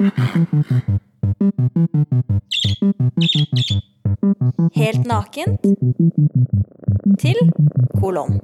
Helt nakent til kolon.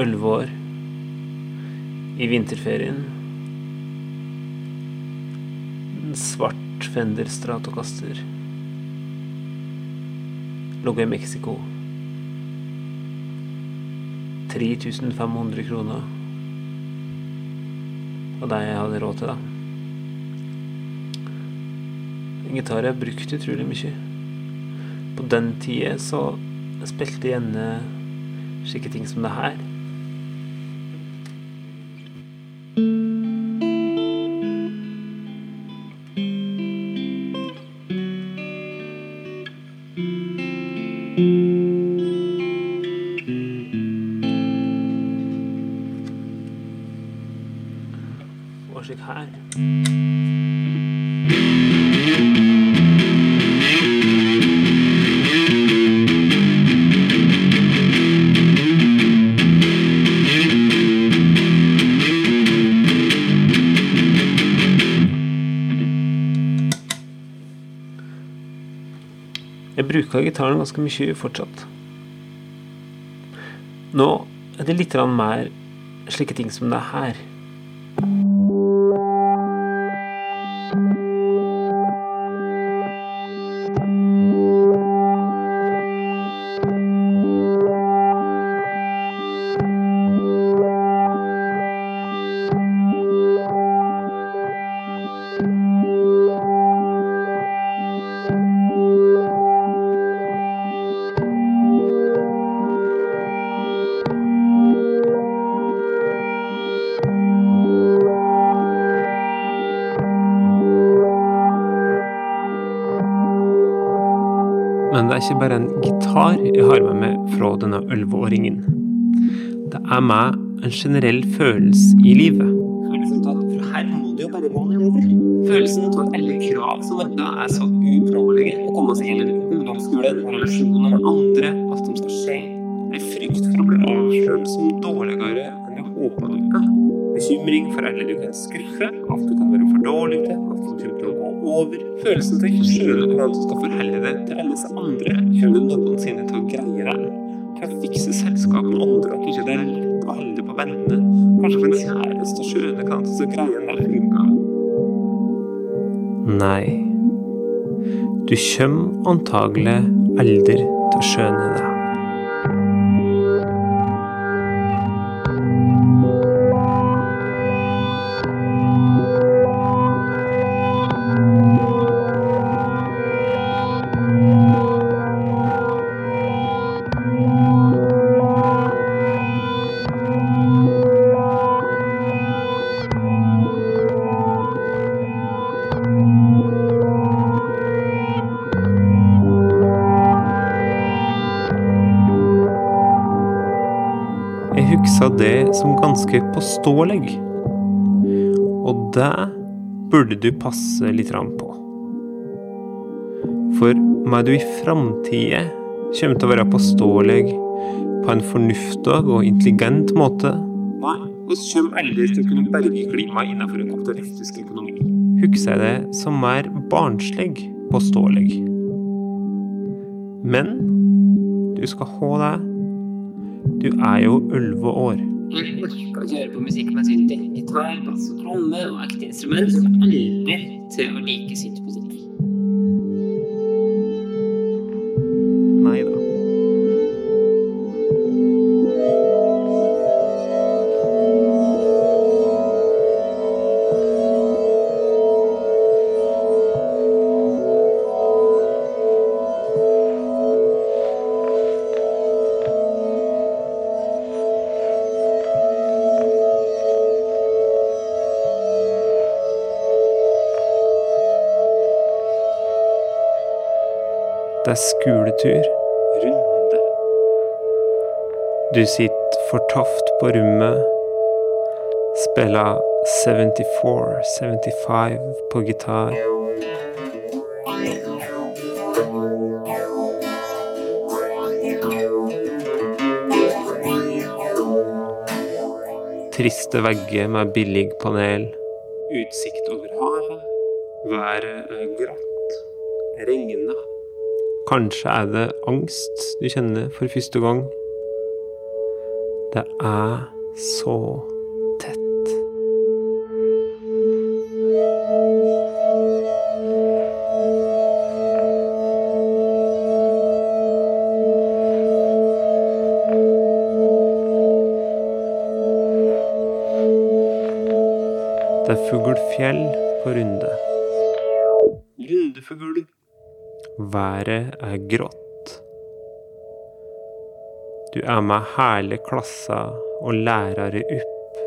Elleve år i vinterferien. En svart Fender Stratocaster. Lå i Mexico. 3500 kroner. Og det jeg hadde råd til, da. En gitar jeg brukte utrolig mye. På den tida så spilte jeg gjerne slike ting som det her. Og slik her. Jeg bruker gitaren ganske mye fortsatt. Nå er det litt mer slike ting som det her. Er ikke bare en gitar jeg har med meg fra denne elleve-åringen. Det er meg en generell følelse i livet. Følelsen av For her må det jo bare gå nedover. Følelsen av at alle krav som venter er så uoppnåelige. Å komme seg gjennom ungdomsskolen, relasjoner med andre, alt som skal skje. er frykt for å bli avslørt som dårligere enn du håpa du er. Bekymring for alle du kan skuffe, alt du kan være for dårlig til, at du kommer til å over. Følelsen til hvordan du skal forholde deg til alle disse andre. Kommer du noensinne til å greie det? Til å fikse selskap med andre, at ikke det er lett å holde på vennene. Kanskje for en kjæreste og hvordan disse greiene der funker. Nei. Du kommer antagelig aldri til å skjønne det. Det som ganske påståelig. Og det burde du passe litt på. For meg du i framtida kommer til å være påståelig på en fornuftig og intelligent måte, Nei, vi kommer aldri til å kunne berge klimaet innenfor en kapitalistisk økonomi. husker jeg det som mer barnslig påståelig. Men du skal ha det. Du er jo elleve år. Jeg ikke høre på musikk med synti. Gitar, bass og tromme og ekte instrument som aldri til å like syntmusikk. Det er skuletur. Runde. Du sitter fortaft på rommet. Spiller 74-75 på gitar. Triste vegger med billig panel. Utsikt over havet. Været er grått. Regner. Kanskje er det angst du kjenner for første gang. Det er så tett. Det er fuglfjell på Runde. Rundefugl. Været er grått. Du er med hele klassa og lærere opp.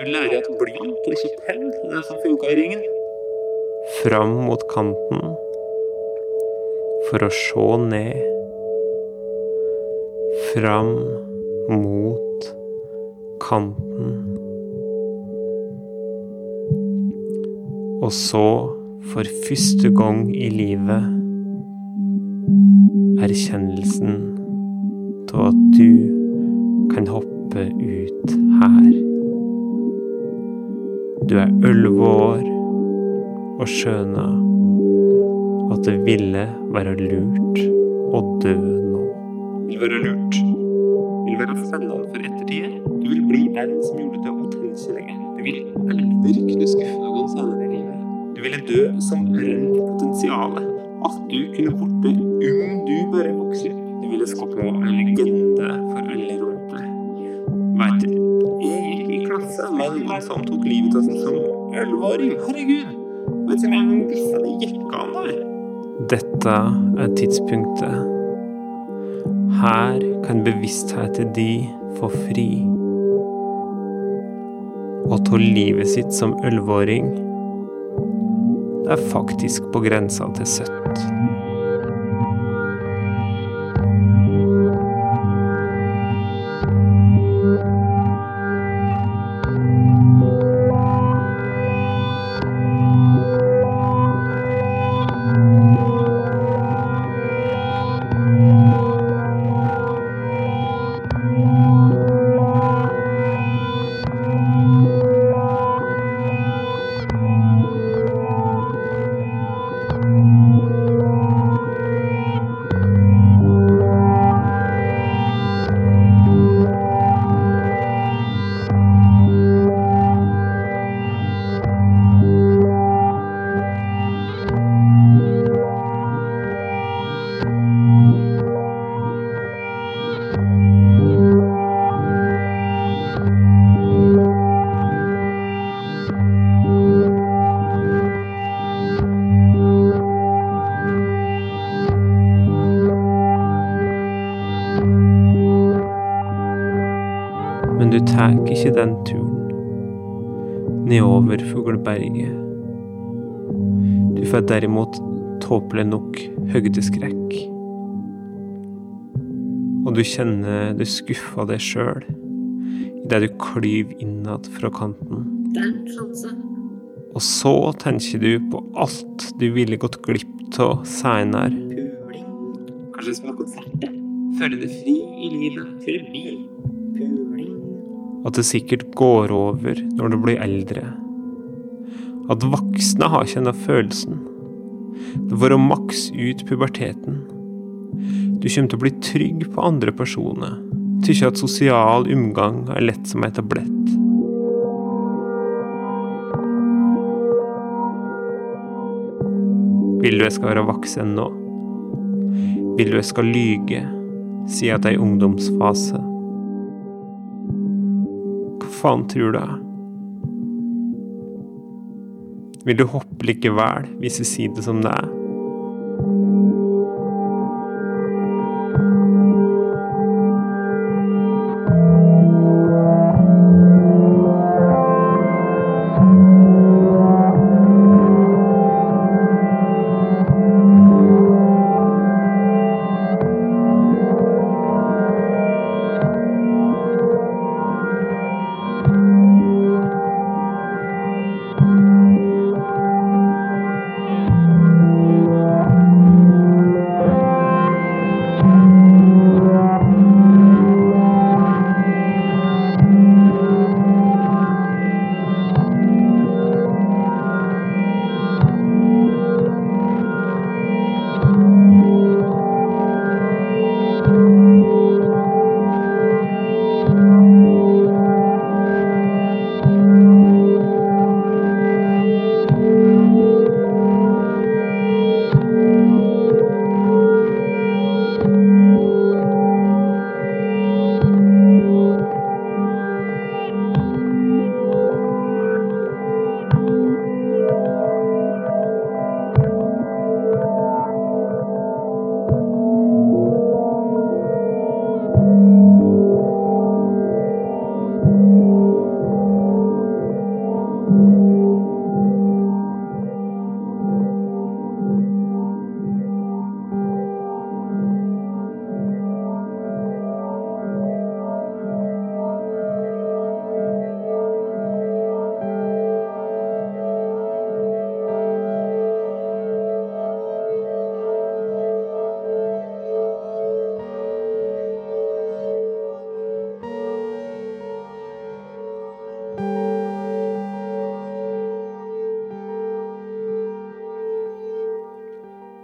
Du lærer at blyant og ikke penn er det som funka i ringen. Fram mot kanten for å se ned. Fram mot kanten. Og så, for første gang i livet, og skjønner at det ville være lurt å dø nå. Vil være lurt. Vil være spennende for ettertida. Du vil bli den som gjorde det utenkelige. Du vil aldri kunne skuffe noen senere i livet. Du ville dø som rent potensialet. At du kunne borte om du bare vokser. Du ville skape en legende for alle rundt deg. Du, jeg gikk i klasse med noen som tok livet av seg som elleve-åring. Herregud! Vet du, jeg visste det gikk an der. Dette er tidspunktet. Her kan bevisstheten de få fri. Å ta livet sitt som elleve-åring, det er faktisk på grensa til søtt. Den turen nedover Fugleberget. Du får derimot tåpelig nok høydeskrekk. Og du kjenner du skuffer deg sjøl idet du klyver innad fra kanten. Og så tenker du på alt du ville gått glipp av seinere. Puling. Kanskje spille konserter. Føle deg fri i livet. Fylle bil. At det sikkert går over når du blir eldre. At voksne har ikke denne følelsen. Det var å makse ut puberteten. Du kommer til å bli trygg på andre personer. Tykke at sosial omgang er lett som ei tablett. Vil du jeg skal være voksen nå? Vil du jeg skal lyge, si at det er i ungdomsfase? Faen tror du er? Vil du hoppe likevel, hvis vi sier det som det er?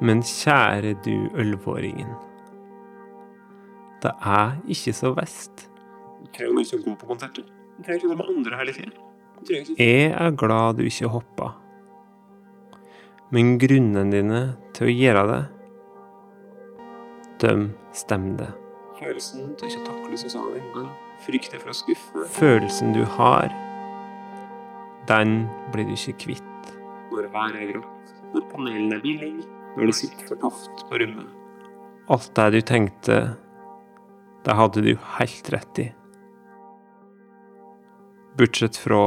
Men kjære du ølvåringen. Det er ikke så verst. Du trenger ikke å gå på konserter. Du trenger ikke å gå med andre tiden. Du Jeg er glad du ikke hoppa. Men grunnene dine til å gjøre det, de stemte. følelsen til ikke å takle sesongen engang, Frykter for å skuffe. Følelsen du har, den blir du ikke kvitt. Når været er grått. Når panelen er billig. Når det sitter for taft på rommet. Alt det du tenkte, det hadde du helt rett i. Bortsett fra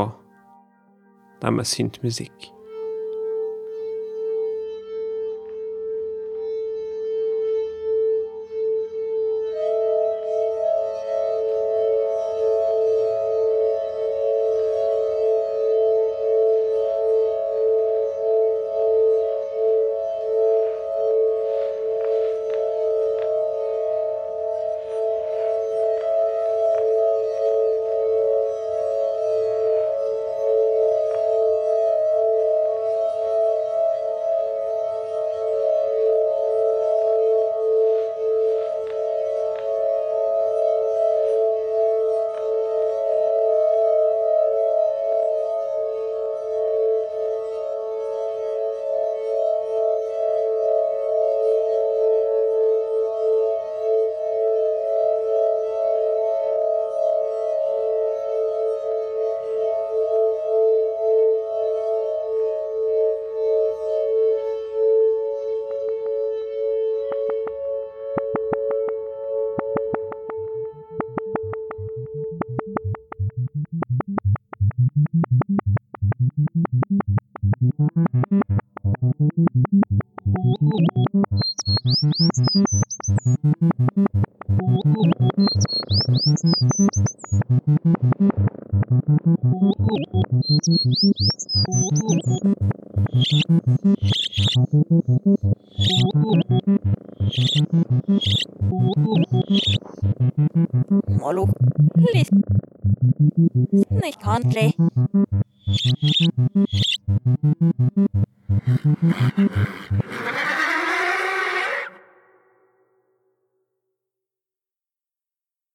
det med syntmusikk. Må lukte litt snikkhandlig.